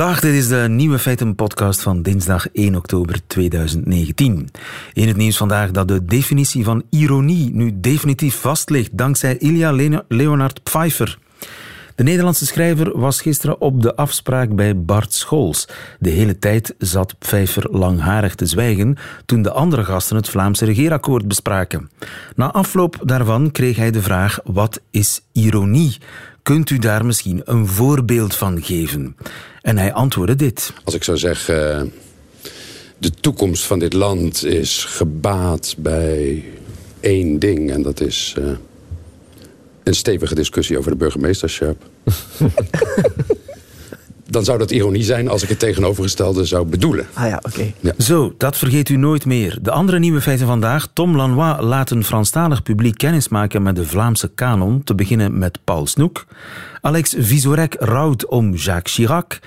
Dag, dit is de Nieuwe Feiten podcast van dinsdag 1 oktober 2019. In het nieuws vandaag dat de definitie van ironie nu definitief vast ligt dankzij Ilja Leonard Pfeiffer. De Nederlandse schrijver was gisteren op de afspraak bij Bart Scholz. De hele tijd zat Pfeiffer langharig te zwijgen toen de andere gasten het Vlaamse regeerakkoord bespraken. Na afloop daarvan kreeg hij de vraag: wat is ironie? Kunt u daar misschien een voorbeeld van geven? En hij antwoordde dit. Als ik zou zeggen, de toekomst van dit land is gebaat bij één ding. En dat is uh, een stevige discussie over de burgemeesterschap. dan zou dat ironie zijn als ik het tegenovergestelde zou bedoelen. Ah ja, oké. Ja. Zo, dat vergeet u nooit meer. De andere nieuwe feiten vandaag. Tom Lanois laat een Franstalig publiek kennismaken met de Vlaamse kanon, te beginnen met Paul Snoek. Alex Visorek rouwt om Jacques Chirac.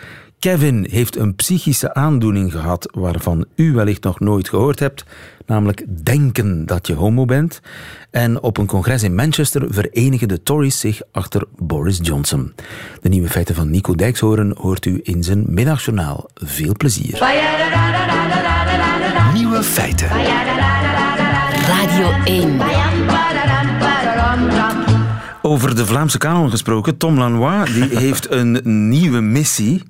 Kevin heeft een psychische aandoening gehad waarvan u wellicht nog nooit gehoord hebt, namelijk denken dat je homo bent. En op een congres in Manchester verenigen de Tories zich achter Boris Johnson. De nieuwe feiten van Nico Dijkshoorn hoort u in zijn middagjournaal. Veel plezier. Nieuwe feiten. Radio 1. Over de Vlaamse kanon gesproken, Tom Lanois die heeft een nieuwe missie.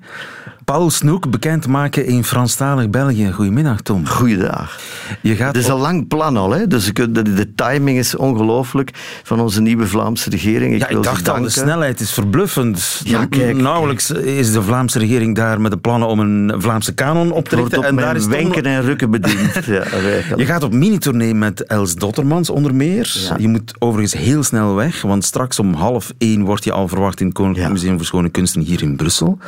Paul Snoek bekendmaken in Franstalig België. Goedemiddag, Tom. Goeiedag. Je gaat het is een lang plan al, hè? dus de, de timing is ongelooflijk van onze nieuwe Vlaamse regering. Ik, ja, ik dacht al, de snelheid is verbluffend. Ja, kijk, Nauwelijks is de Vlaamse regering daar met de plannen om een Vlaamse kanon op te richten. en daar is wenken en rukken bediend. ja, je gaat op mini-tournee met Els Dottermans onder meer. Je moet overigens heel snel weg, want straks om half één word je al verwacht in het Koninklijk Museum voor Schone Kunsten hier in Brussel.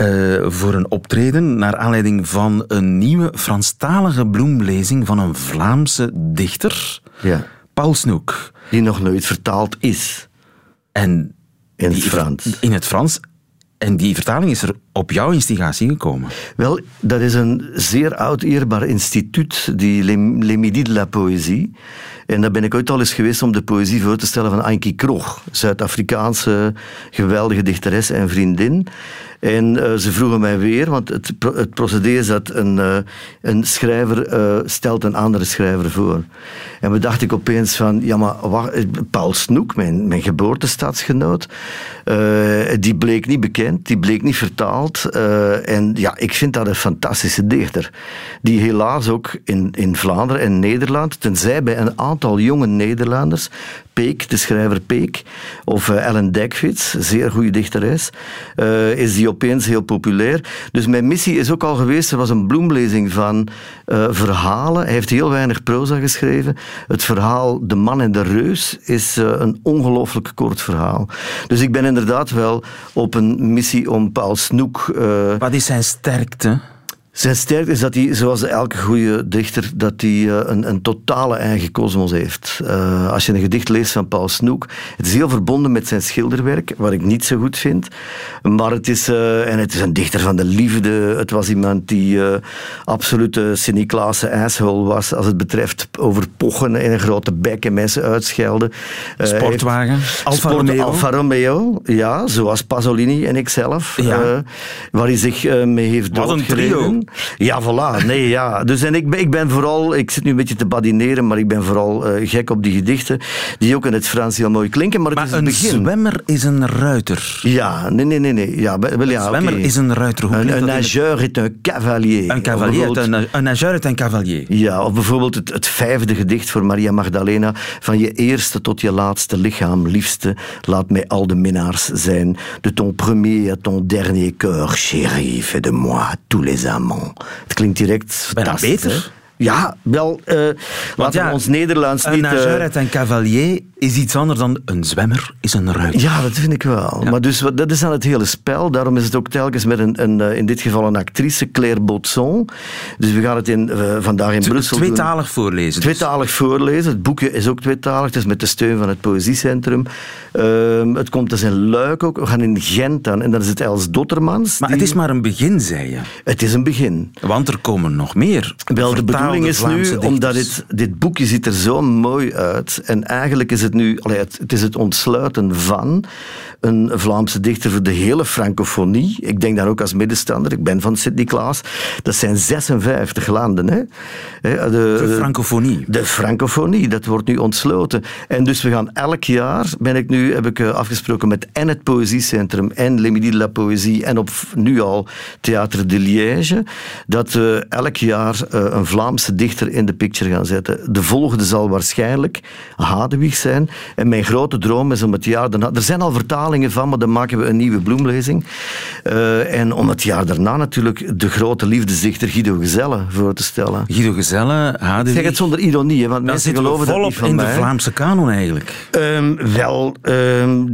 Uh, voor een optreden naar aanleiding van een nieuwe Franstalige bloemlezing van een Vlaamse dichter, ja. Paul Snoek. Die nog nooit vertaald is. En in het Frans. In het Frans. En die vertaling is er op jouw instigatie gekomen? Wel, dat is een zeer oud eerbaar instituut, die Les Midi de la Poésie. En daar ben ik ooit al eens geweest om de poëzie voor te stellen van Ankie Krog, Zuid-Afrikaanse geweldige dichteres en vriendin. En uh, ze vroegen mij weer, want het, het procedé is dat een, uh, een schrijver uh, stelt een andere schrijver voor. En we ik opeens van, ja maar Paul Snoek, mijn, mijn geboortestaatsgenoot, die bleek niet bekend, die bleek niet vertaald. En ja, ik vind dat een fantastische dichter. Die helaas ook in, in Vlaanderen en Nederland, tenzij bij een aantal jonge Nederlanders, Peek, de schrijver Peek, of Ellen Dekvits, zeer goede dichteres, is die opeens heel populair. Dus mijn missie is ook al geweest, er was een bloemlezing van uh, verhalen. Hij heeft heel weinig proza geschreven. Het verhaal De Man en de Reus is uh, een ongelooflijk kort verhaal. Dus ik ben inderdaad wel op een missie om Paul Snoek... Uh, Wat is zijn sterkte? Zijn sterkte is dat hij, zoals elke goede dichter, dat hij uh, een, een, totale eigen kosmos heeft. Uh, als je een gedicht leest van Paul Snoek, het is heel verbonden met zijn schilderwerk, wat ik niet zo goed vind. Maar het is, uh, en het is een dichter van de liefde. Het was iemand die absolute Sint-Niklaase asshole was als het betreft over pochen in een grote bek en mensen uitschelden. Sportwagen, Alfa Romeo. Alfa Romeo, ja, zoals Pasolini en ikzelf. Ja. waar hij zich mee heeft doodgereden. Ja, voilà. Nee, ja. Dus en ik, ik ben vooral, ik zit nu een beetje te badineren, maar ik ben vooral uh, gek op die gedichten, die ook in het Frans heel mooi klinken. Maar, het maar is een begin. zwemmer is een ruiter. Ja, nee, nee, nee. nee. Ja, wel, ja, een zwemmer okay. is een ruiter. Hoe een, een nageur is een cavalier. Een cavalier, een, een nageur is een cavalier. Ja, of bijvoorbeeld het, het vijfde gedicht voor Maria Magdalena. Van je eerste tot je laatste lichaam, liefste, laat mij al de minnaars zijn. De ton premier à ton dernier cœur, chéri, fais de moi tous les amants. Het klinkt direct fantastisch. beter. Ja, wel, uh, laten we ons Nederlands een niet... Een nageur uit een cavalier is iets anders dan een zwemmer is een ruiter. Ja, dat vind ik wel. Ja. Maar dus, dat is dan het hele spel. Daarom is het ook telkens met een, een in dit geval een actrice, Claire Botson. Dus we gaan het in, uh, vandaag in Brussel Tweetalig doen. voorlezen. Dus. Tweetalig voorlezen. Het boekje is ook tweetalig. Het is met de steun van het Poëziecentrum. Uh, het komt dus in Luik ook. We gaan in Gent dan. En dan is het Els Dottermans. Maar die... het is maar een begin, zei je. Het is een begin. Want er komen nog meer Wel, de bedoeling is nu, omdat dit, dit boekje ziet er zo mooi uit. En eigenlijk is het nu, allee, het, het is het ontsluiten van een Vlaamse dichter voor de hele francofonie. Ik denk daar ook als middenstander. Ik ben van Sint-Niklaas. Dat zijn 56 landen. Hè. De, de francofonie. De francofonie, dat wordt nu ontsloten. En dus we gaan elk jaar, ben ik nu, heb ik eh, afgesproken met en het Poëziecentrum en L'Emidie de la Poëzie en op nu al Theater de Liège, dat we elk jaar eh, een Vlaamse dichter in de picture gaan zetten. De volgende zal waarschijnlijk Hadewig zijn. En mijn grote droom is om het jaar daarna... Er zijn al vertalingen van, maar dan maken we een nieuwe bloemlezing. Uh, en om het jaar daarna natuurlijk de grote liefdesdichter Guido Gezelle voor te stellen. Guido Gezelle, Hadewig... zeg het zonder ironie, hè, want mensen geloven dat niet in de Vlaamse kanon eigenlijk. Um, wel, um,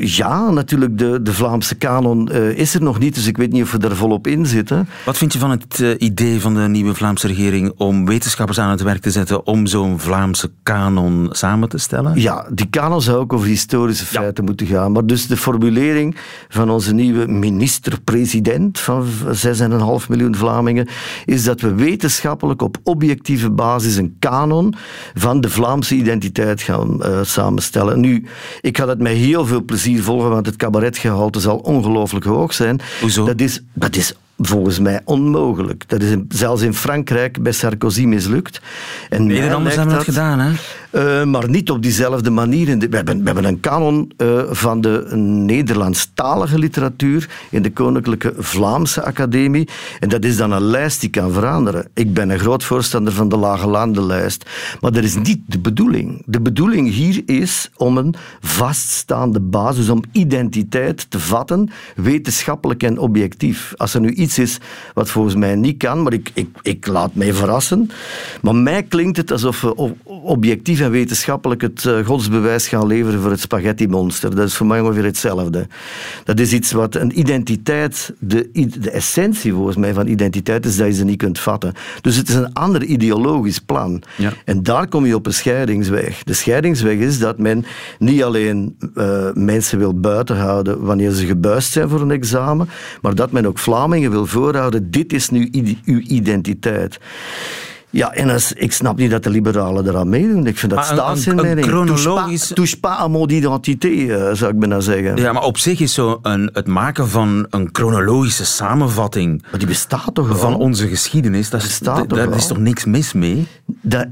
ja, natuurlijk, de, de Vlaamse kanon uh, is er nog niet, dus ik weet niet of we er volop in zitten. Wat vind je van het uh, idee van de nieuwe Vlaamse regering om wetenschappers aan het werk te zetten om zo'n Vlaamse kanon samen te stellen? Ja, die kanon zou ook over historische feiten moeten gaan. Maar dus de formulering van onze nieuwe minister-president van 6,5 miljoen Vlamingen is dat we wetenschappelijk op objectieve basis een kanon van de Vlaamse identiteit gaan uh, samenstellen. Nu, ik ga dat met heel veel plezier volgen, want het cabaretgehalte zal ongelooflijk hoog zijn. Hoezo? Dat is, dat is volgens mij onmogelijk. Dat is in, zelfs in Frankrijk bij Sarkozy mislukt. En Nederlanders hebben dat gedaan, hè? Uh, maar niet op diezelfde manier. we, hebben, we hebben een kanon uh, van de Nederlandstalige literatuur in de Koninklijke Vlaamse Academie. En dat is dan een lijst die kan veranderen. Ik ben een groot voorstander van de Lage Landenlijst. Maar dat is niet de bedoeling. De bedoeling hier is om een vaststaande basis, om identiteit te vatten, wetenschappelijk en objectief. Als er nu iets is wat volgens mij niet kan, maar ik, ik, ik laat mij verrassen. Maar mij klinkt het alsof we objectief en wetenschappelijk het uh, godsbewijs gaan leveren voor het spaghetti-monster. Dat is voor mij ongeveer hetzelfde. Dat is iets wat een identiteit, de, de essentie volgens mij van identiteit is dat je ze niet kunt vatten. Dus het is een ander ideologisch plan. Ja. En daar kom je op een scheidingsweg. De scheidingsweg is dat men niet alleen uh, mensen wil buitenhouden wanneer ze gebuist zijn voor een examen, maar dat men ook Vlamingen wil voorhouden, dit is nu uw identiteit. Ja, en als, ik snap niet dat de liberalen eraan meedoen. Ik vind dat staatsinleiding. Chronologisch... Touche pas à mon identité, uh, zou ik bijna zeggen. Ja, maar op zich is zo een, het maken van een chronologische samenvatting... Maar die bestaat toch Van onze geschiedenis, dat bestaat toch daar is toch niks mis mee? Dat,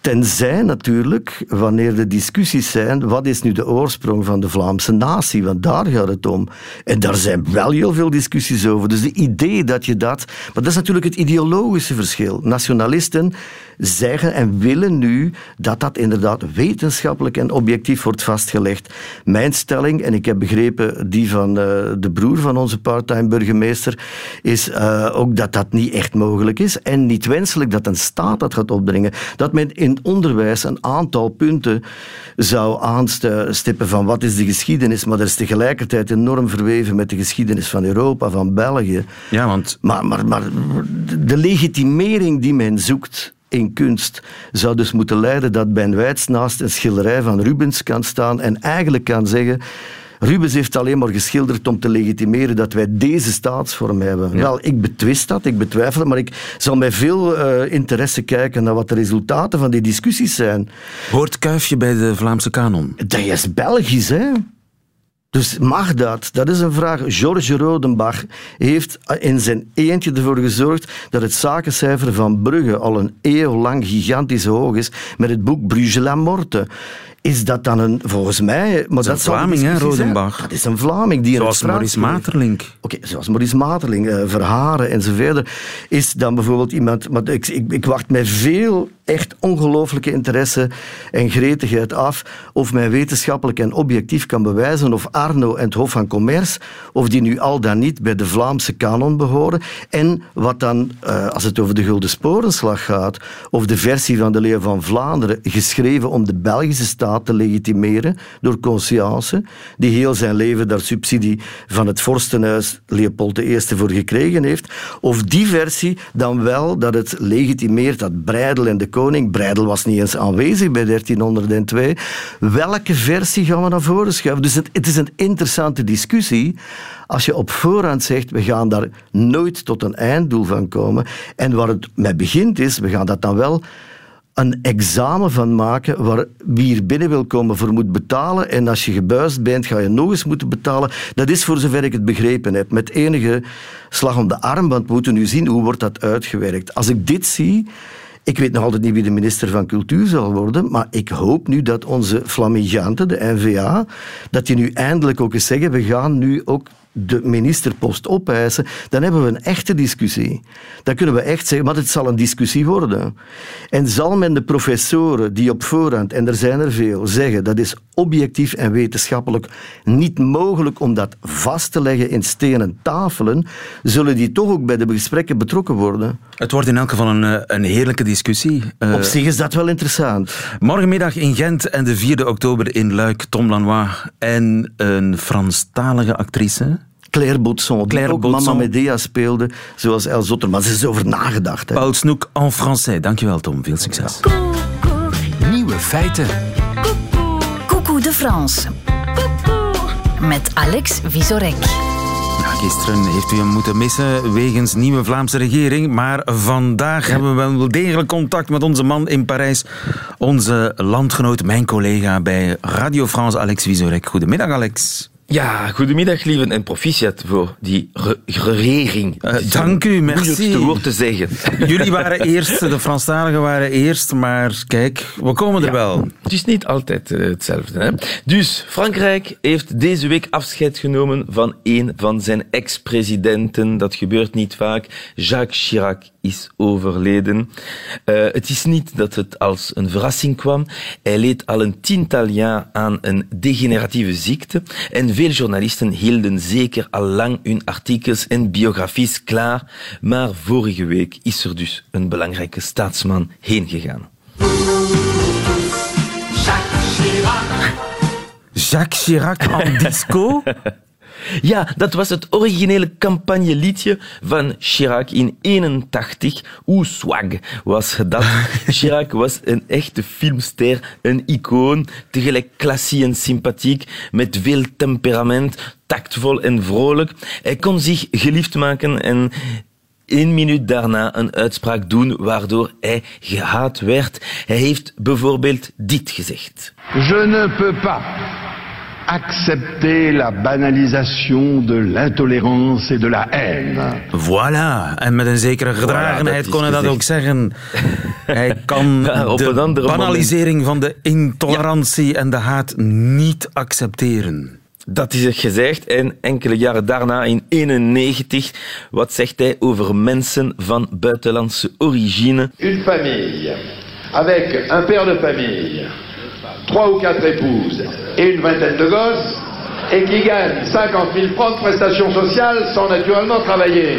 tenzij natuurlijk, wanneer de discussies zijn, wat is nu de oorsprong van de Vlaamse natie? Want daar gaat het om. En daar zijn wel heel veel discussies over. Dus de idee dat je dat... Maar dat is natuurlijk het ideologische verschil. Nationaal journalisten zeggen en willen nu dat dat inderdaad wetenschappelijk en objectief wordt vastgelegd. Mijn stelling, en ik heb begrepen die van uh, de broer van onze parttime burgemeester, is uh, ook dat dat niet echt mogelijk is en niet wenselijk dat een staat dat gaat opdringen. Dat men in onderwijs een aantal punten zou aanstippen van wat is de geschiedenis, maar dat is tegelijkertijd enorm verweven met de geschiedenis van Europa, van België. Ja, want... Maar, maar, maar de legitimering die men zoekt in kunst zou dus moeten leiden dat Ben Weitz naast een schilderij van Rubens kan staan en eigenlijk kan zeggen Rubens heeft alleen maar geschilderd om te legitimeren dat wij deze staatsvorm hebben. Wel, ik betwist dat, ik betwijfel het, maar ik zal met veel uh, interesse kijken naar wat de resultaten van die discussies zijn. Hoort Kuifje bij de Vlaamse kanon? Dat is Belgisch, hè? Dus mag dat? Dat is een vraag. George Rodenbach heeft in zijn eentje ervoor gezorgd dat het zakencijfer van Brugge al een eeuw lang gigantisch hoog is met het boek Bruges la Morte. Is dat dan een, volgens mij... Maar dat, is een Vlaming, hè, Rodenbach? Dat is een Vlaming. Die zoals Maurice Materlink. Oké, okay, zoals Maurice Materlink, uh, Verharen enzovoort. Is dan bijvoorbeeld iemand... Maar ik, ik, ik wacht met veel echt ongelooflijke interesse en gretigheid af of men wetenschappelijk en objectief kan bewijzen of Arno en het Hof van Commerce, of die nu al dan niet bij de Vlaamse kanon behoren. En wat dan, uh, als het over de Gulden Sporenslag gaat, of de versie van de Leeuw van Vlaanderen, geschreven om de Belgische staat te legitimeren door conscience, die heel zijn leven daar subsidie van het vorstenhuis Leopold I voor gekregen heeft, of die versie dan wel dat het legitimeert dat Breidel en de koning, Breidel was niet eens aanwezig bij 1302, welke versie gaan we naar voren schuiven? Dus het, het is een interessante discussie als je op voorhand zegt, we gaan daar nooit tot een einddoel van komen. En waar het mee begint is, we gaan dat dan wel een examen van maken waar wie er binnen wil komen voor moet betalen. En als je gebuist bent, ga je nog eens moeten betalen. Dat is voor zover ik het begrepen heb. Met enige slag om de arm, want we moeten nu zien hoe wordt dat uitgewerkt. Als ik dit zie... Ik weet nog altijd niet wie de minister van Cultuur zal worden, maar ik hoop nu dat onze flamigante, de NVA, dat die nu eindelijk ook eens zeggen, we gaan nu ook de ministerpost opeisen, dan hebben we een echte discussie. Dan kunnen we echt zeggen, maar het zal een discussie worden. En zal men de professoren die op voorhand, en er zijn er veel, zeggen dat is objectief en wetenschappelijk niet mogelijk om dat vast te leggen in stenen tafelen, zullen die toch ook bij de gesprekken betrokken worden. Het wordt in elk geval een, eh, een heerlijke discussie. Uh, Op zich is dat wel interessant. Morgenmiddag in Gent en de 4e oktober in Luik, Tom Lanois en een Franstalige actrice. Claire Botson, Claire die ook Botson. Mama Medea speelde, zoals El Zotter. Maar ze is over nagedacht. Hè. Paul Snoek en français. Dankjewel, Tom. Veel succes. Nieuwe feiten. Coucou de France. Met Alex Visorek. gisteren heeft u hem moeten missen wegens nieuwe Vlaamse regering. Maar vandaag hebben we wel degelijk contact met onze man in Parijs. Onze landgenoot, mijn collega bij Radio France, Alex Visorek. Goedemiddag, Alex. Ja, goedemiddag lieven en proficiat voor die regering. Uh, dank u, merci. Het woord te zeggen. Jullie waren eerst, de Franstaligen waren eerst, maar kijk, we komen er wel. Het is niet altijd uh, hetzelfde. Hè? Dus Frankrijk heeft deze week afscheid genomen van een van zijn ex-presidenten. Dat gebeurt niet vaak. Jacques Chirac is overleden. Uh, het is niet dat het als een verrassing kwam. Hij leed al een tiental jaar aan een degeneratieve ziekte en veel journalisten hielden zeker al lang hun artikels en biografies klaar, maar vorige week is er dus een belangrijke staatsman heen gegaan. Jacques Chirac. Jacques Chirac en disco? Ja, dat was het originele campagneliedje van Chirac in 81. Hoe swag was dat. Chirac was een echte filmster, een icoon, tegelijk klassie en sympathiek, met veel temperament, tactvol en vrolijk. Hij kon zich geliefd maken en één minuut daarna een uitspraak doen waardoor hij gehaat werd. Hij heeft bijvoorbeeld dit gezegd. Je ne peux pas accepter la banalisation de l'intolérance et de la haine. Voilà, en met een zekere gedragenheid voilà, kon hij dat ook zeggen. Hij kan ja, de banalisering moment. van de intolerantie ja. en de haat niet accepteren. Dat is het gezegd. En enkele jaren daarna, in 91, wat zegt hij over mensen van buitenlandse origine? Une famille avec un père de famille trois ou quatre épouses et une vingtaine de gosses, et qui gagnent 50 000 francs de prestations sociales sans naturellement travailler.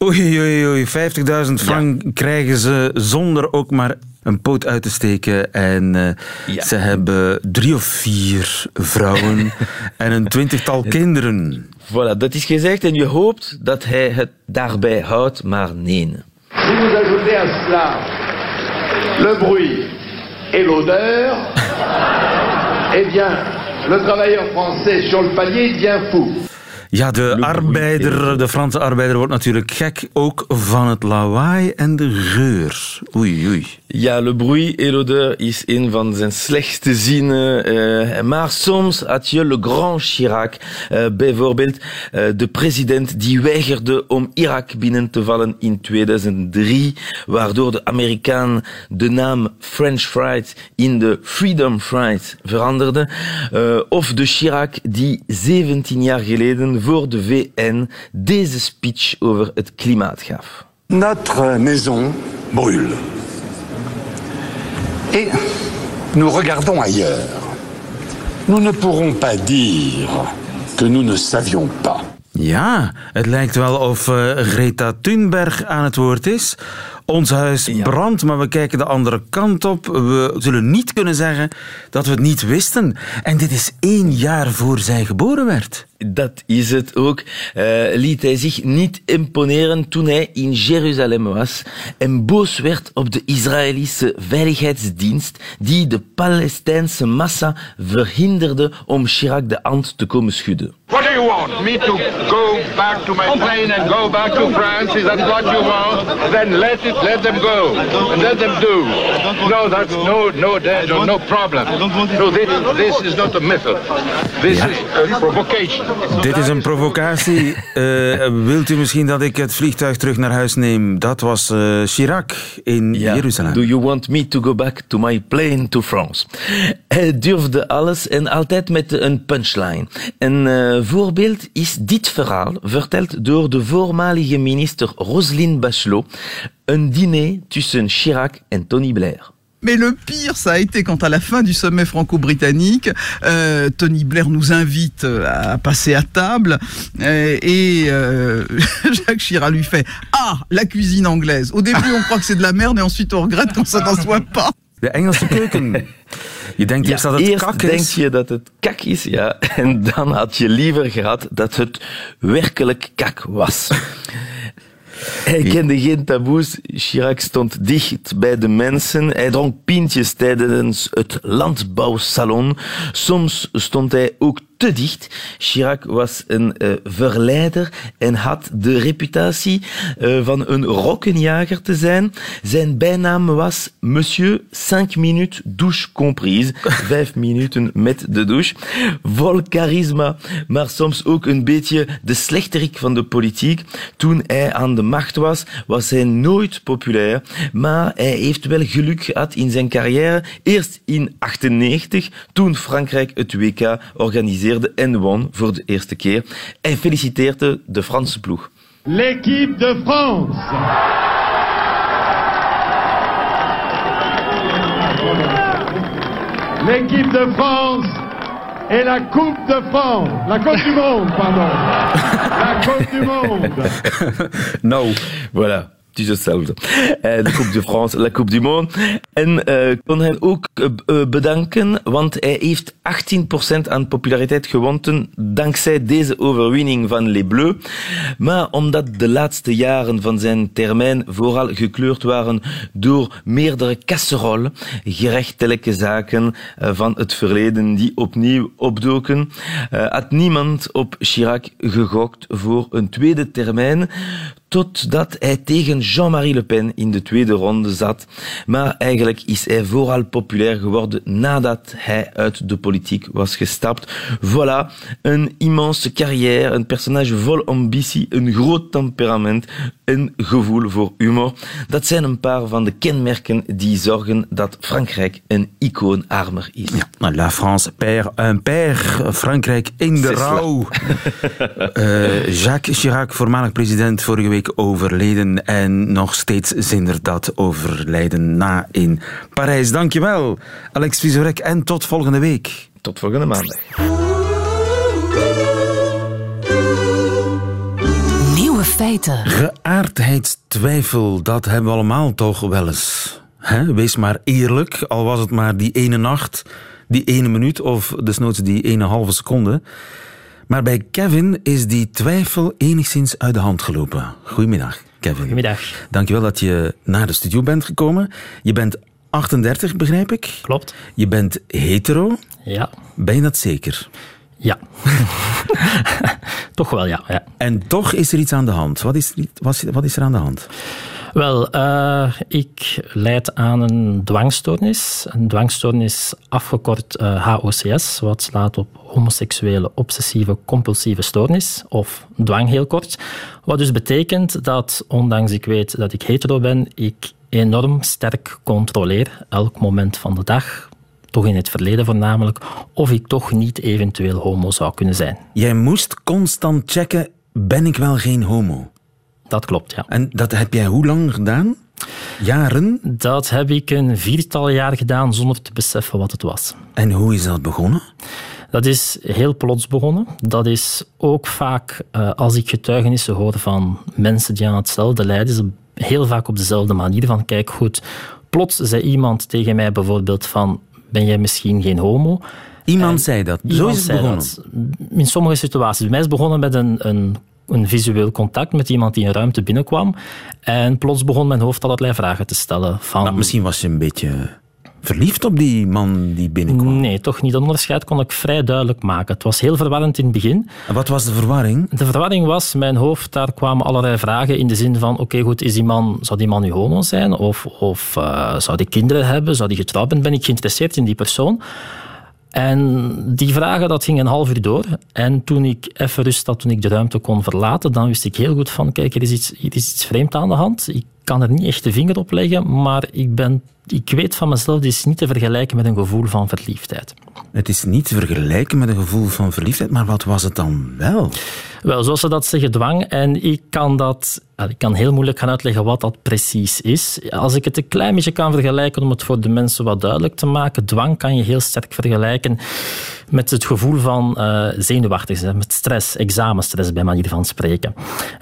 Oei, oei, oei. 50.000 frank ja. krijgen ze zonder ook maar een poot uit te steken. En uh, ja. ze hebben drie of vier vrouwen en een twintigtal kinderen. Voilà, dat is gezegd en je hoopt dat hij het daarbij houdt, maar nee. Si vous ajoutez à cela le bruit et l'odeur, eh bien, le travailleur français sur le palier devient fou. Ja, de arbeider, de Franse arbeider wordt natuurlijk gek, ook van het lawaai en de geur. Oei, oei. Ja, le bruit et l'odeur is een van zijn slechtste zinnen. Uh, maar soms had je le grand Chirac, uh, bijvoorbeeld uh, de president die weigerde om Irak binnen te vallen in 2003, waardoor de Amerikaan de naam French Fries in de Freedom Fries veranderde. of de Chirac die 17 jaar geleden voor de VN deze speech over het klimaat gaf. Notre maison brûle. Et nous regardons ailleurs. Nous ne pourrons pas dire que nous ne savions pas. Ja, het lijkt wel of uh, Greta Thunberg aan het woord is. Ons huis brandt, maar we kijken de andere kant op. We zullen niet kunnen zeggen dat we het niet wisten. En dit is één jaar voor zij geboren werd. Dat is het ook. Uh, liet hij zich niet imponeren toen hij in Jeruzalem was en boos werd op de Israëlische veiligheidsdienst die de Palestijnse massa verhinderde om Chirac de hand te komen schudden. What do you want? Me to go back to my plane and go back to France? Is that what you want? Then let it, let them go. And let them do. No, that's no, no, no, no problem. No, this, this is not a method. This is a provocation. Dit is een provocatie. Uh, wilt u misschien dat ik het vliegtuig terug naar huis neem? Dat was uh, Chirac in ja. Jeruzalem. Do you want me to go back to my plane to France? Hij durfde alles en altijd met een punchline. Een uh, voorbeeld is dit verhaal, verteld door de voormalige minister Roselyne Bachelot. Een diner tussen Chirac en Tony Blair. Mais le pire, ça a été quand à la fin du sommet franco-britannique, euh, Tony Blair nous invite euh, à passer à table euh, et euh, Jacques Chirac lui fait Ah, la cuisine anglaise. Au début, on croit que c'est de la merde et ensuite on regrette quand ça n'en soit pas. De Engelse keuken. Je denkt eerst dat het eerst kak is. denk je dat het kak is, ja. En dan had je liever gehad dat het werkelijk kak was. Hij kende geen taboes. Chirac stond dicht bij de mensen. Hij dronk pintjes tijdens het landbouwsalon. Soms stond hij ook te dicht. Chirac was een uh, verleider en had de reputatie uh, van een rokkenjager te zijn. Zijn bijnaam was Monsieur 5 minutes douche comprise. Vijf minuten met de douche. Vol charisma, maar soms ook een beetje de slechterik van de politiek. Toen hij aan de macht was, was hij nooit populair, maar hij heeft wel geluk gehad in zijn carrière. Eerst in 98, toen Frankrijk het WK organiseerde en won voor de eerste keer. Hij feliciteerde de Franse ploeg. L'équipe de France. L'équipe de France et la Coupe de France. La Coupe du Monde, pardon. La Coupe du Monde. No. Voilà. Het is hetzelfde. Uh, de Coupe de France, la Coupe du Monde. En uh, kon hen ook uh, bedanken, want hij heeft 18% aan populariteit gewonnen dankzij deze overwinning van Les Bleus. Maar omdat de laatste jaren van zijn termijn vooral gekleurd waren door meerdere casseroles, gerechtelijke zaken van het verleden die opnieuw opdoken, had niemand op Chirac gegokt voor een tweede termijn totdat hij tegen Jean-Marie Le Pen in de tweede ronde zat. Maar eigenlijk is hij vooral populair geworden nadat hij uit de politiek was gestapt. Voilà, een immense carrière, een personage vol ambitie, een groot temperament, een gevoel voor humor. Dat zijn een paar van de kenmerken die zorgen dat Frankrijk een icoonarmer is. Ja, la France perd un père. Frankrijk in de rouw. uh, Jacques Chirac, voormalig president, vorige week overleden en nog steeds zindert dat overlijden na in Parijs. Dankjewel, Alex Vizorek, en tot volgende week. Tot volgende maandag. Nieuwe feiten. Geaardheidstwijfel, dat hebben we allemaal toch wel eens. He, wees maar eerlijk, al was het maar die ene nacht, die ene minuut of desnoods die ene halve seconde. Maar bij Kevin is die twijfel enigszins uit de hand gelopen. Goedemiddag, Kevin. Goedemiddag. Dankjewel dat je naar de studio bent gekomen. Je bent 38, begrijp ik? Klopt. Je bent hetero. Ja. Ben je dat zeker? Ja. toch wel, ja, ja. En toch is er iets aan de hand. Wat is, wat is er aan de hand? Wel, uh, ik leid aan een dwangstoornis. Een dwangstoornis afgekort HOCS, wat slaat op homoseksuele obsessieve compulsieve stoornis, of dwang heel kort. Wat dus betekent dat, ondanks ik weet dat ik hetero ben, ik enorm sterk controleer, elk moment van de dag, toch in het verleden voornamelijk, of ik toch niet eventueel homo zou kunnen zijn. Jij moest constant checken, ben ik wel geen homo? Dat klopt, ja. En dat heb jij hoe lang gedaan? Jaren? Dat heb ik een viertal jaar gedaan zonder te beseffen wat het was. En hoe is dat begonnen? Dat is heel plots begonnen. Dat is ook vaak, uh, als ik getuigenissen hoor van mensen die aan hetzelfde lijden, heel vaak op dezelfde manier. Van kijk goed, plots zei iemand tegen mij bijvoorbeeld van ben jij misschien geen homo? Iemand zei dat. Zo is het begonnen. Dat. In sommige situaties. Bij mij is begonnen met een, een een visueel contact met iemand die in ruimte binnenkwam. En plots begon mijn hoofd allerlei vragen te stellen. Van... Maar misschien was je een beetje verliefd op die man die binnenkwam? Nee, toch niet. Dat onderscheid kon ik vrij duidelijk maken. Het was heel verwarrend in het begin. En wat was de verwarring? De verwarring was, mijn hoofd, daar kwamen allerlei vragen in de zin van, oké goed, is die man, zou die man nu homo zijn? Of, of uh, zou die kinderen hebben? Zou die getrouwd zijn? Ben ik geïnteresseerd in die persoon? En die vragen, dat ging een half uur door. En toen ik even rust had, toen ik de ruimte kon verlaten, dan wist ik heel goed van, kijk, er is iets, iets vreemd aan de hand. Ik kan er niet echt de vinger op leggen, maar ik, ben, ik weet van mezelf, dit is niet te vergelijken met een gevoel van verliefdheid. Het is niet te vergelijken met een gevoel van verliefdheid, maar wat was het dan wel? Wel, zoals ze dat zeggen, dwang. En ik kan dat ik kan heel moeilijk gaan uitleggen wat dat precies is. Als ik het een klein beetje kan vergelijken, om het voor de mensen wat duidelijk te maken, dwang kan je heel sterk vergelijken met het gevoel van uh, zenuwachtig met stress, examenstress bij manier van spreken.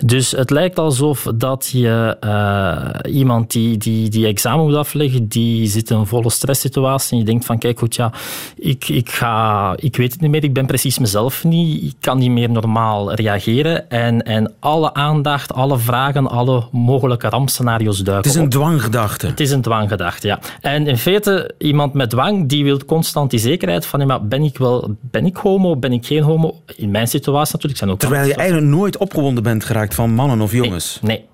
Dus het lijkt alsof dat je uh, iemand die, die, die examen moet afleggen, die zit in een volle stresssituatie en je denkt van kijk goed, ja, ik, ik, ga, ik weet het niet meer, ik ben precies mezelf niet, ik kan niet meer normaal reageren en, en alle aandacht, alle vragen, alle mogelijke rampscenario's duiken Het is een dwanggedachte. Het is een dwanggedachte, ja. En in feite, iemand met dwang, die wil constant die zekerheid van, ja, ben ik wel ben ik homo, ben ik geen homo? In mijn situatie natuurlijk zijn ook Terwijl je eigenlijk nooit opgewonden bent geraakt van mannen of jongens. Nee, nee.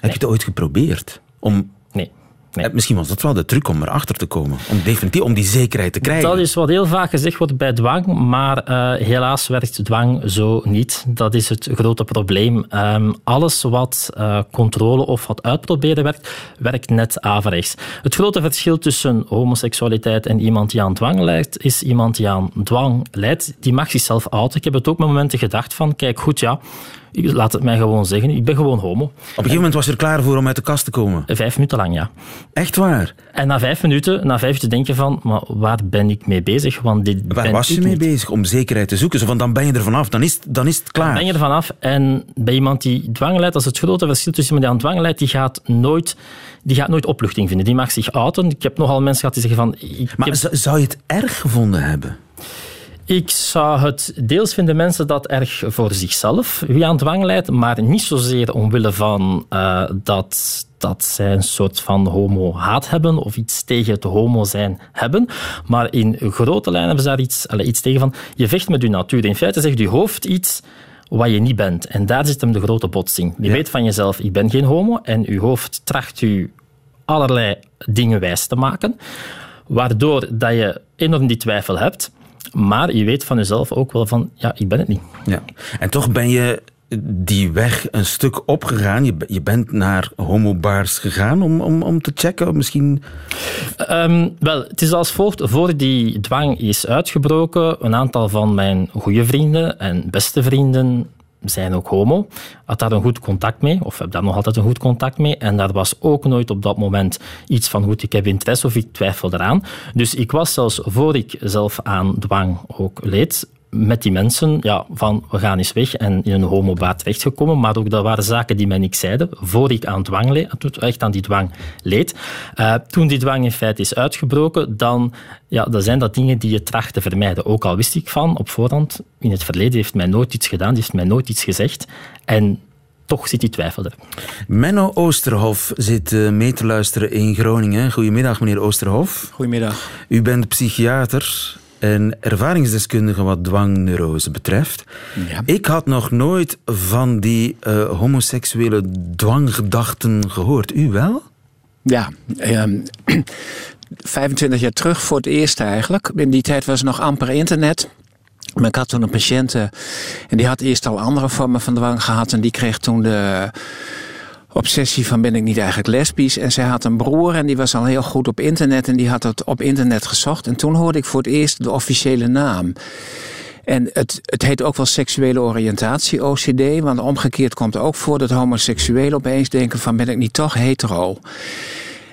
Heb je het ooit geprobeerd? Om nee. Nee. Eh, misschien was dat wel de truc om erachter te komen. Om definitief om die zekerheid te krijgen. Dat is wat heel vaak gezegd wordt bij dwang, maar uh, helaas werkt dwang zo niet. Dat is het grote probleem. Um, alles wat uh, controle of wat uitproberen werkt, werkt net averechts. Het grote verschil tussen homoseksualiteit en iemand die aan dwang leidt, is iemand die aan dwang leidt, die mag zichzelf outen. Ik heb het ook met momenten gedacht van, kijk goed, ja, laat het mij gewoon zeggen, ik ben gewoon homo. Op een gegeven moment was je er klaar voor om uit de kast te komen? Vijf minuten lang, ja. Echt waar? En na vijf minuten, na vijf minuten denk je van, maar waar ben ik mee bezig? Want dit waar was je mee bezig? Om zekerheid te zoeken? Zo van, dan ben je er vanaf, dan is, dan is het klaar. Dan ben je er vanaf en bij iemand die dwang leidt, dat is het grote verschil tussen iemand die aan dwang leidt, die gaat nooit die gaat nooit opluchting vinden. Die mag zich outen. Ik heb nogal mensen gehad die zeggen van... Ik maar heb... zou je het erg gevonden hebben? Ik zou het deels vinden mensen dat erg voor zichzelf, wie aan dwang leidt, maar niet zozeer omwille van uh, dat, dat zij een soort van homo-haat hebben of iets tegen het homo zijn hebben. Maar in grote lijnen hebben ze daar iets, allez, iets tegen van. Je vecht met je natuur. In feite zegt je hoofd iets wat je niet bent. En daar zit hem de grote botsing. Je weet van jezelf, ik ben geen homo. En je hoofd tracht u allerlei dingen wijs te maken. Waardoor dat je enorm die twijfel hebt. Maar je weet van jezelf ook wel van, ja, ik ben het niet. Ja. En toch ben je die weg een stuk opgegaan. Je, je bent naar homobars gegaan om, om, om te checken, misschien? Um, wel, het is als volgt. Voor die dwang is uitgebroken, een aantal van mijn goede vrienden en beste vrienden zijn ook homo. Had daar een goed contact mee, of heb daar nog altijd een goed contact mee. En daar was ook nooit op dat moment iets van goed, ik heb interesse of ik twijfel eraan. Dus ik was zelfs voor ik zelf aan dwang ook leed, met die mensen ja, van we gaan eens weg en in een homobaat terechtgekomen. Maar ook dat waren zaken die mij niks zeiden, voor ik aan dwang leed, echt aan die dwang leed. Uh, toen die dwang in feite is uitgebroken, dan, ja, dan zijn dat dingen die je tracht te vermijden. Ook al wist ik van op voorhand, in het verleden heeft mij nooit iets gedaan, die heeft mij nooit iets gezegd. En toch zit die twijfel er. Menno Oosterhof zit uh, mee te luisteren in Groningen. Goedemiddag, meneer Oosterhof. Goedemiddag. U bent psychiater en ervaringsdeskundige wat dwangneurose betreft. Ja. Ik had nog nooit van die uh, homoseksuele dwanggedachten gehoord. U wel? Ja, um, 25 jaar terug voor het eerst eigenlijk. In die tijd was er nog amper internet. Maar ik had toen een patiënt en die had eerst al andere vormen van dwang gehad. En die kreeg toen de obsessie van ben ik niet eigenlijk lesbisch. En zij had een broer en die was al heel goed op internet en die had het op internet gezocht. En toen hoorde ik voor het eerst de officiële naam. En het, het heet ook wel seksuele oriëntatie, OCD. Want omgekeerd komt ook voor dat homoseksuelen opeens denken van ben ik niet toch hetero.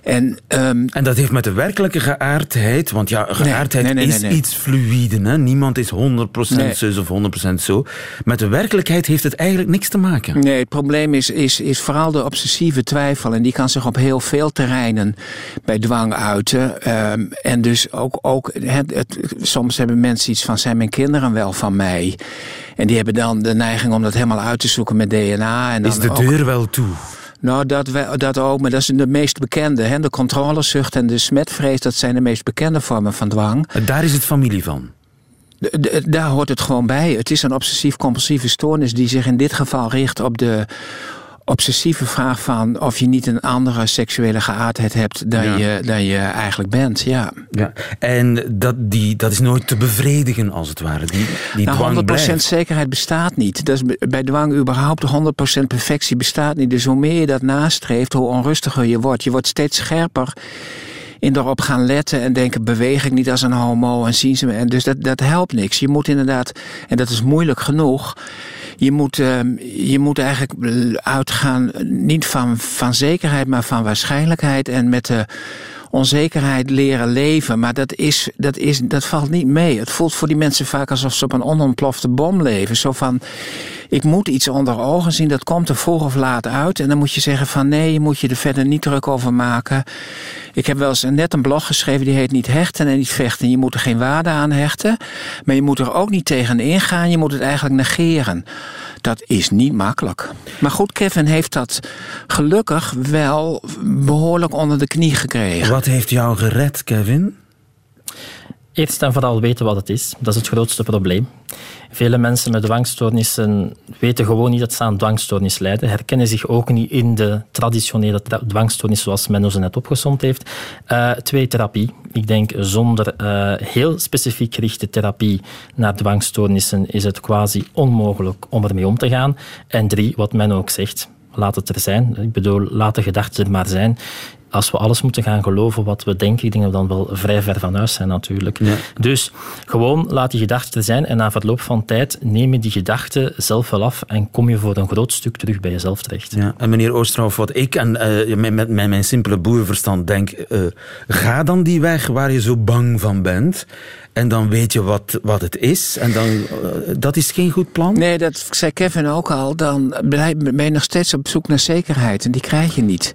En, ehm, en dat heeft met de werkelijke geaardheid, want ja, geaardheid nee, nee, nee, is iets fluïde. Hè? Niemand is 100% zus of 100% zo. Met de werkelijkheid heeft het eigenlijk niks te maken. Nee, het probleem is, is, is vooral de obsessieve twijfel. En die kan zich op heel veel terreinen bij dwang uiten. Ehm, en dus ook, ook het, het, soms hebben mensen iets van, zijn mijn kinderen wel van mij? En die hebben dan de neiging om dat helemaal uit te zoeken met DNA. En dan is de deur wel toe? Nou, dat, dat ook, maar dat is de meest bekende. Hè? De controlezucht en de smetvrees, dat zijn de meest bekende vormen van dwang. Daar is het familie van? daar hoort het gewoon bij. Het is een obsessief-compulsieve stoornis die zich in dit geval richt op de obsessieve vraag van of je niet een andere seksuele geaardheid hebt dan, je, dan je eigenlijk bent. Ja. ja. En dat, die, dat is nooit te bevredigen als het ware. Die, die nou, 100% blijft. zekerheid bestaat niet. Dat is bij dwang überhaupt 100% perfectie bestaat niet. Dus hoe meer je dat nastreeft, hoe onrustiger je wordt. Je wordt steeds scherper in erop gaan letten en denken: beweeg ik niet als een homo en zien ze me. En dus dat, dat helpt niks. Je moet inderdaad, en dat is moeilijk genoeg. Je moet, uh, je moet eigenlijk uitgaan niet van, van zekerheid, maar van waarschijnlijkheid. En met de onzekerheid leren leven. Maar dat, is, dat, is, dat valt niet mee. Het voelt voor die mensen vaak alsof ze op een onontplofte bom leven. Zo van, ik moet iets onder ogen zien, dat komt er vroeg of laat uit. En dan moet je zeggen van nee, je moet je er verder niet druk over maken. Ik heb wel eens net een blog geschreven die heet niet hechten en niet vechten. Je moet er geen waarde aan hechten. Maar je moet er ook niet tegen ingaan. Je moet het eigenlijk negeren. Dat is niet makkelijk. Maar goed, Kevin heeft dat gelukkig wel behoorlijk onder de knie gekregen. Wat heeft jou gered, Kevin? Eerst en vooral weten wat het is. Dat is het grootste probleem. Vele mensen met dwangstoornissen weten gewoon niet dat ze aan dwangstoornis lijden, herkennen zich ook niet in de traditionele dwangstoornis zoals Menno ze net opgezond heeft. Uh, twee, therapie. Ik denk zonder uh, heel specifiek gerichte therapie naar dwangstoornissen is het quasi onmogelijk om ermee om te gaan. En drie, wat men ook zegt, laat het er zijn. Ik bedoel, laat de gedachten er maar zijn als we alles moeten gaan geloven wat we denken, ik denk dat we dan wel vrij ver van huis zijn natuurlijk. Dus gewoon laat die gedachten er zijn en na verloop van tijd neem je die gedachten zelf wel af en kom je voor een groot stuk terug bij jezelf terecht. Ja. En meneer Oosterhoff, wat ik en, uh, met, met, mijn simpele boerenverstand denk, uh, ga dan die weg waar je zo bang van bent en dan weet je wat, wat het is. En dan, uh, dat is geen goed plan? Nee, dat zei Kevin ook al. Dan ben je nog steeds op zoek naar zekerheid. En die krijg je niet.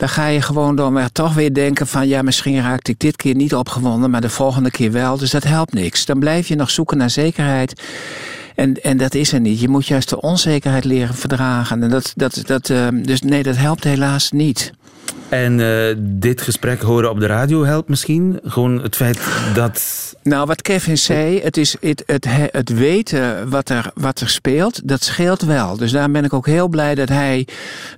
Dan ga je gewoon dan maar toch weer denken van... ja, misschien raakte ik dit keer niet opgewonden, maar de volgende keer wel. Dus dat helpt niks. Dan blijf je nog zoeken naar zekerheid. En, en dat is er niet. Je moet juist de onzekerheid leren verdragen. En dat, dat, dat, uh, dus nee, dat helpt helaas niet. En uh, dit gesprek horen op de radio helpt misschien? Gewoon het feit dat... Nou, wat Kevin zei, het, is het, het, het weten wat er, wat er speelt, dat scheelt wel. Dus daar ben ik ook heel blij dat hij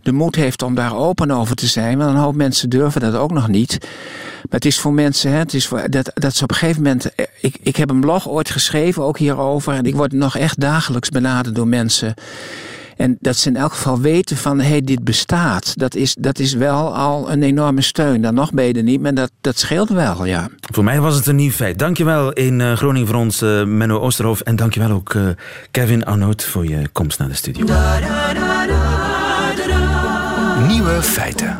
de moed heeft om daar open over te zijn. Want een hoop mensen durven dat ook nog niet. Maar het is voor mensen, hè, het is voor, dat, dat ze op een gegeven moment... Eh, ik, ik heb een blog ooit geschreven, ook hierover. En ik word nog echt dagelijks benaderd door mensen en dat ze in elk geval weten van, hé, hey, dit bestaat. Dat is, dat is wel al een enorme steun. Dan nog ben je er niet, maar dat, dat scheelt wel, ja. Voor mij was het een nieuw feit. Dankjewel in uh, Groningen voor ons, uh, Menno Oosterhof. En dankjewel ook uh, Kevin Arnoud voor je komst naar de studio. Nieuwe feiten.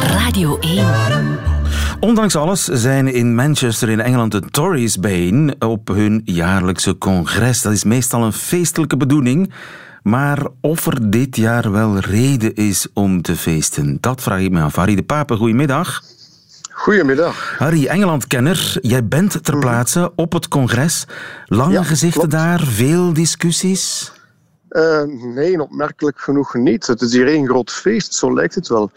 Radio 1. Ondanks alles zijn in Manchester in Engeland de Tories bijeen op hun jaarlijkse congres. Dat is meestal een feestelijke bedoeling. Maar of er dit jaar wel reden is om te feesten, dat vraag ik me af. Harry de Pape, goedemiddag. Goedemiddag. Harry, Engeland-kenner. Jij bent ter plaatse op het congres. Lange ja, gezichten klopt. daar, veel discussies. Uh, nee, opmerkelijk genoeg niet. Het is hier één groot feest, zo lijkt het wel.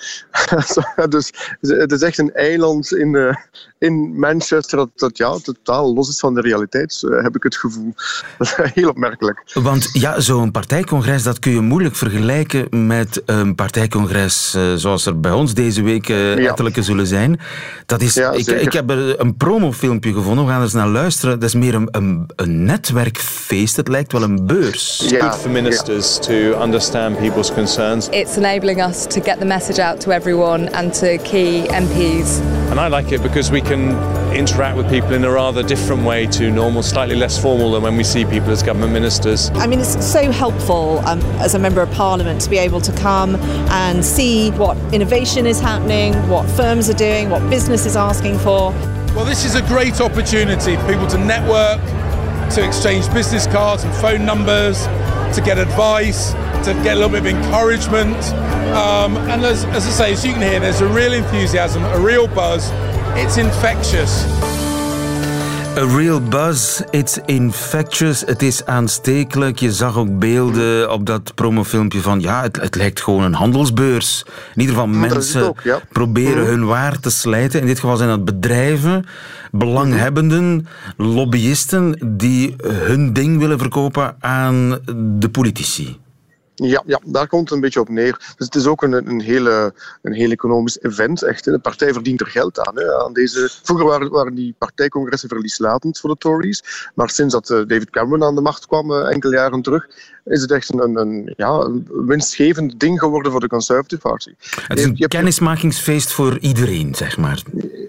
dus het is echt een eiland in, uh, in Manchester dat, dat ja, totaal los is van de realiteit, uh, heb ik het gevoel. Dat is heel opmerkelijk. Want ja, zo'n partijcongres dat kun je moeilijk vergelijken met een partijcongres zoals er bij ons deze week ettelijke ja. zullen zijn. Dat is, ja, ik, ik, heb een promofilmpje gevonden, we gaan eens naar luisteren. Dat is meer een, een, een netwerkfeest, het lijkt wel een beurs. Ja ministers to understand people's concerns. It's enabling us to get the message out to everyone and to key MPs. And I like it because we can interact with people in a rather different way to normal, slightly less formal than when we see people as government ministers. I mean, it's so helpful um, as a member of parliament to be able to come and see what innovation is happening, what firms are doing, what business is asking for. Well, this is a great opportunity for people to network, to exchange business cards and phone numbers, to get advice, to get a little bit of encouragement. Um, and as, as I say, as you can hear, there's a real enthusiasm, a real buzz. It's infectious. A real buzz, it's infectious, het is aanstekelijk. Je zag ook beelden op dat promofilmpje van ja, het, het lijkt gewoon een handelsbeurs. In ieder geval mensen ook, ja. proberen Mhm. hun waar te slijten. In dit geval zijn dat bedrijven, belanghebbenden, lobbyisten die hun ding willen verkopen aan de politici. Ja, ja, daar komt het een beetje op neer. Dus het is ook een, een, hele, een heel economisch event. Echt. De partij verdient er geld aan. Hè. aan deze... Vroeger waren, waren die partijcongressen verlieslatend voor de Tories. Maar sinds dat eh, David Cameron aan de macht kwam, eh, enkele jaren terug, is het echt een, een, een, ja, een winstgevend ding geworden voor de Conservative Party. Het is een kennismakingsfeest voor iedereen, zeg maar.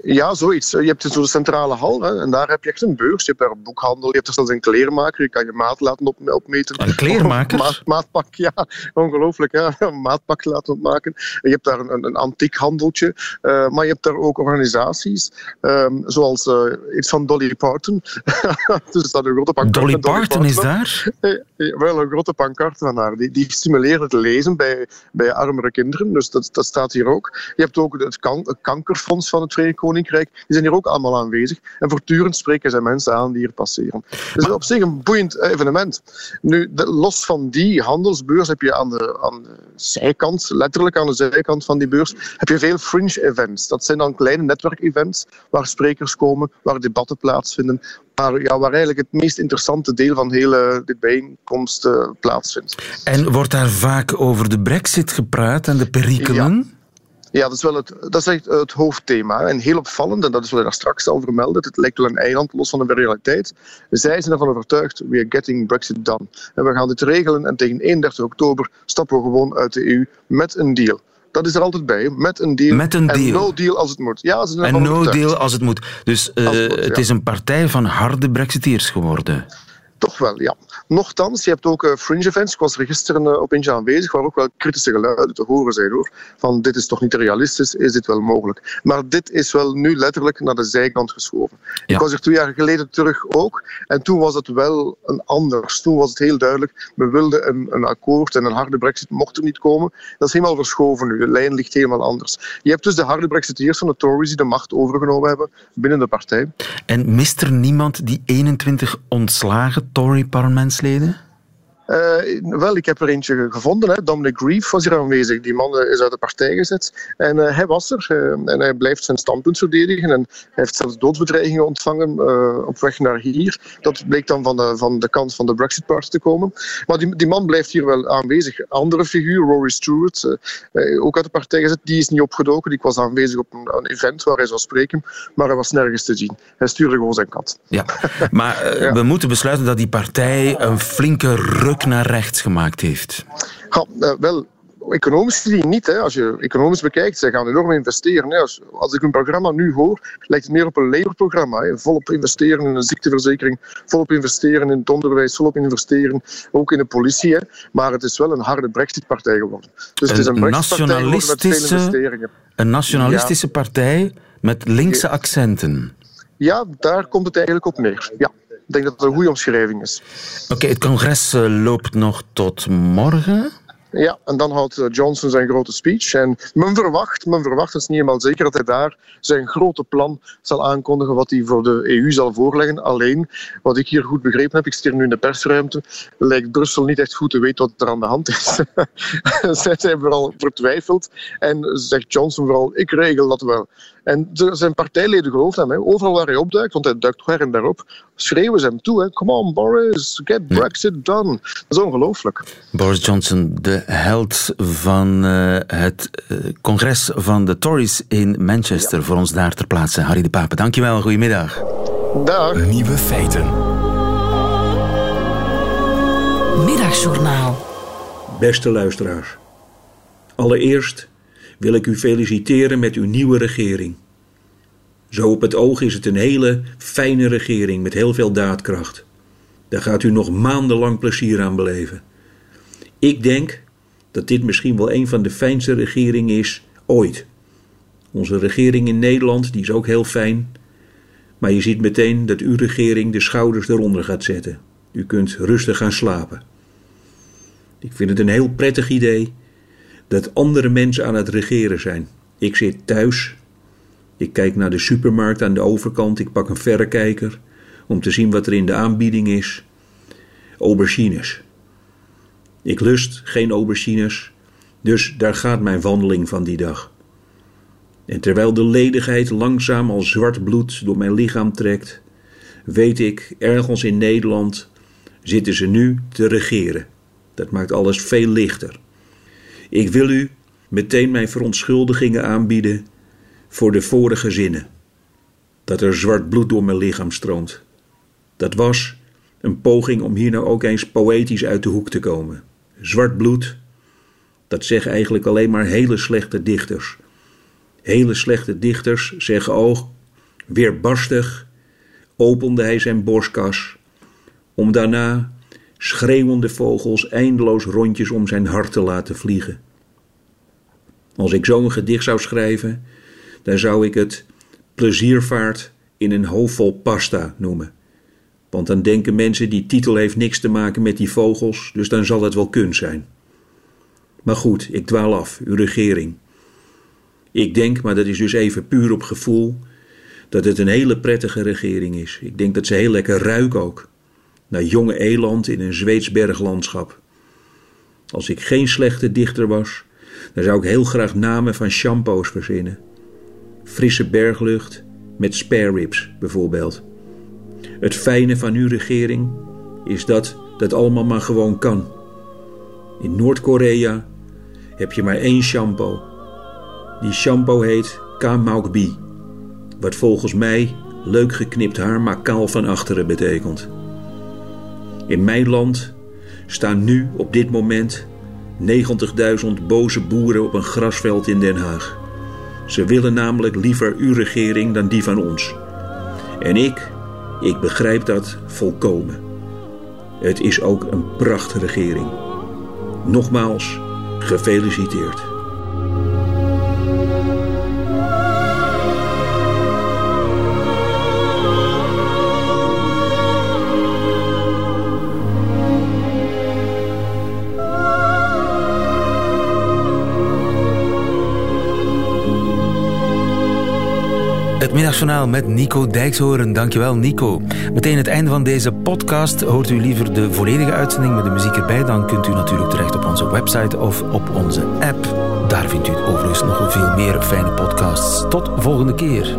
Ja, zoiets. Je hebt zo'n centrale hal hè, en daar heb je echt een beurs. Je hebt daar een boekhandel, je hebt er zelfs een kleermaker. Je kan je maat laten op, opmeten. Een kleermaker? Maat, maatpak, ja. Ongelooflijk, hè. Een maatpak laten opmaken. Je hebt daar een, een, antiek handeltje. eh, maar je hebt daar ook organisaties, ehm, zoals eh, iets van Dolly Parton. dus staat een grote pancart Dolly Parton is daar? Eh, Wel, een grote pancart van haar. Die, die stimuleert het lezen bij, bij armere kinderen. Dus dat, dat staat hier ook. Je hebt ook het, kan, het kankerfonds van het Verenigd Koninkrijk. Die zijn hier ook allemaal aanwezig. En voortdurend spreken zij mensen aan die hier passeren. Dus op zich een boeiend evenement. Nu, de- los van die handelsbeurs heb je aan de, aan de zijkant, letterlijk aan de zijkant van die beurs, heb je veel fringe events. Dat zijn dan kleine netwerkevents waar sprekers komen, waar debatten plaatsvinden. Waar, ja, waar eigenlijk het meest interessante deel van hele dit bijeenkomst eh, plaatsvindt. En wordt daar vaak over de brexit gepraat en de perikelen? Ja, dat is wel het, dat is echt het hoofdthema. En heel opvallend, en dat is wat je daar straks al vermeldde, het lijkt wel een eiland los van de realiteit. Zij zijn ervan overtuigd, we are getting Brexit done. En we gaan dit regelen en tegen 31 oktober stappen we gewoon uit de EU met een deal. Dat is er altijd bij, met een deal. Met een En deal. no deal als het moet. Ja, ze zijn En no deal als het moet. Dus eh, het moet, het is een partij van harde brexiteers geworden. Toch wel, ja. Nochtans, je hebt ook eh, fringe events. Ik was er gisteren eh, op eentje aanwezig, waar ook wel kritische geluiden te horen zijn hoor. Van dit is toch niet realistisch, is dit wel mogelijk? Maar dit is wel nu letterlijk naar de zijkant geschoven. Ik was er twee jaar geleden terug ook. En toen was het wel een anders. Toen was het heel duidelijk, we wilden een, een akkoord en een harde brexit mocht er niet komen. Dat is helemaal verschoven nu. De lijn ligt helemaal anders. Je hebt dus de harde brexiteers van de Tories die de macht overgenomen hebben binnen de partij. En mist er niemand die 21 ontslagen Tory-parlementsleden? Eh, wel, ik heb er eentje gevonden. Hè. Dominic Grieve was hier aanwezig. Die man eh, is uit de partij gezet. En eh, hij was er. en hij blijft zijn standpunt verdedigen. En hij heeft zelfs doodsbedreigingen ontvangen op weg naar hier. Dat bleek dan van de, van de kant van de Brexit Party te komen. Maar die, die man blijft hier wel aanwezig. Andere figuur, Rory Stewart, ook uit de partij gezet, die is niet opgedoken. Die was aanwezig op een, een event waar hij zou spreken. Maar hij was nergens te zien. Hij stuurde gewoon zijn kat. Ja, maar we moeten besluiten dat die partij een flinke ruk naar rechts gemaakt heeft. Ja, eh, wel, economisch gezien niet. Hè. Als je economisch bekijkt, zij gaan enorm investeren. Hè. Als, als ik hun programma nu hoor, lijkt het meer op een Labour-programma. hè. Volop investeren in een ziekteverzekering, volop investeren in het onderwijs, volop investeren ook in de politie. Hè. Maar het is wel een harde brexit-partij geworden. Dus het is een Een met nationalistische, investeringen. een nationalistische partij met linkse accenten. Ja, daar komt het eigenlijk op neer. Ja, ik denk dat het een goede omschrijving is. Oké, het congres eh, loopt nog tot morgen. Ja, en dan houdt eh, Johnson zijn grote speech. En men verwacht, men verwacht, het is niet helemaal zeker, dat hij daar zijn grote plan zal aankondigen wat hij voor de EU zal voorleggen. Alleen, wat ik hier goed begrepen heb, ik zit hier nu in de persruimte, lijkt Brussel niet echt goed te weten wat er aan de hand is. Zij zijn vooral vertwijfeld en zegt Johnson vooral, ik regel dat wel. En zijn partijleden geloven hem. Hè. Overal waar hij opduikt, want hij duikt her en daarop, schreeuwen ze hem toe. Hè. Come on, Boris, get Brexit done. Dat is ongelooflijk. Boris Johnson, de held van eh, het eh, congres van de Tories in Manchester. Voor ons daar ter plaatse. Harry de Pape, dankjewel. Goedemiddag. Dag. Nieuwe feiten. Middagjournaal. Beste luisteraars. Allereerst wil ik u feliciteren met uw nieuwe regering. Zo op het oog is het een hele fijne regering met heel veel daadkracht. Daar gaat u nog maandenlang plezier aan beleven. Ik denk dat dit misschien wel een van de fijnste regeringen is ooit. Onze regering in Nederland die is ook heel fijn. Maar je ziet meteen dat uw regering de schouders eronder gaat zetten. U kunt rustig gaan slapen. Ik vind het een heel prettig idee dat andere mensen aan het regeren zijn. Ik zit thuis. Ik kijk naar de supermarkt aan de overkant. Ik pak een verrekijker om te zien wat er in de aanbieding is. Aubergines. Ik lust geen aubergines, dus daar gaat mijn wandeling van die dag. En terwijl de ledigheid langzaam als zwart bloed door mijn lichaam trekt, weet ik, ergens in Nederland zitten ze nu te regeren. Dat maakt alles veel lichter. Ik wil u meteen mijn verontschuldigingen aanbieden voor de vorige zinnen. Dat er zwart bloed door mijn lichaam stroomt. Dat was een poging om hier nou ook eens poëtisch uit de hoek te komen. Zwart bloed, dat zeggen eigenlijk alleen maar hele slechte dichters. Hele slechte dichters zeggen ook, weerbarstig opende hij zijn borstkas, om daarna schreeuwende vogels eindeloos rondjes om zijn hart te laten vliegen. Als ik zo'n gedicht zou schrijven, dan zou ik het pleziervaart in een hoofdvol pasta noemen. Want dan denken mensen die titel heeft niks te maken met die vogels, dus dan zal het wel kunst zijn. Maar goed, ik dwaal af, uw regering. Ik denk, maar dat is dus even puur op gevoel, dat het een hele prettige regering is. Ik denk dat ze heel lekker ruiken ook. Naar jonge eland in een Zweeds berglandschap. Als ik geen slechte dichter was, dan zou ik heel graag namen van shampoos verzinnen. Frisse berglucht met spare ribs bijvoorbeeld. Het fijne van uw regering is dat dat allemaal maar gewoon kan. In Noord-Korea heb je maar één shampoo. Die shampoo heet Kamaukbi, wat volgens mij leuk geknipt haar maar kaal van achteren betekent. In mijn land staan nu op dit moment 90.000 boze boeren op een grasveld in Den Haag. Ze willen namelijk liever uw regering dan die van ons. En ik, ik begrijp dat volkomen. Het is ook een prachtregering. Nogmaals, gefeliciteerd. Middagjournaal met Nico Dijkshoorn. Dankjewel, Nico. Meteen het einde van deze podcast. Hoort u liever de volledige uitzending met de muziek erbij? Dan kunt u natuurlijk terecht op onze website of op onze app. Daar vindt u overigens nog veel meer fijne podcasts. Tot volgende keer.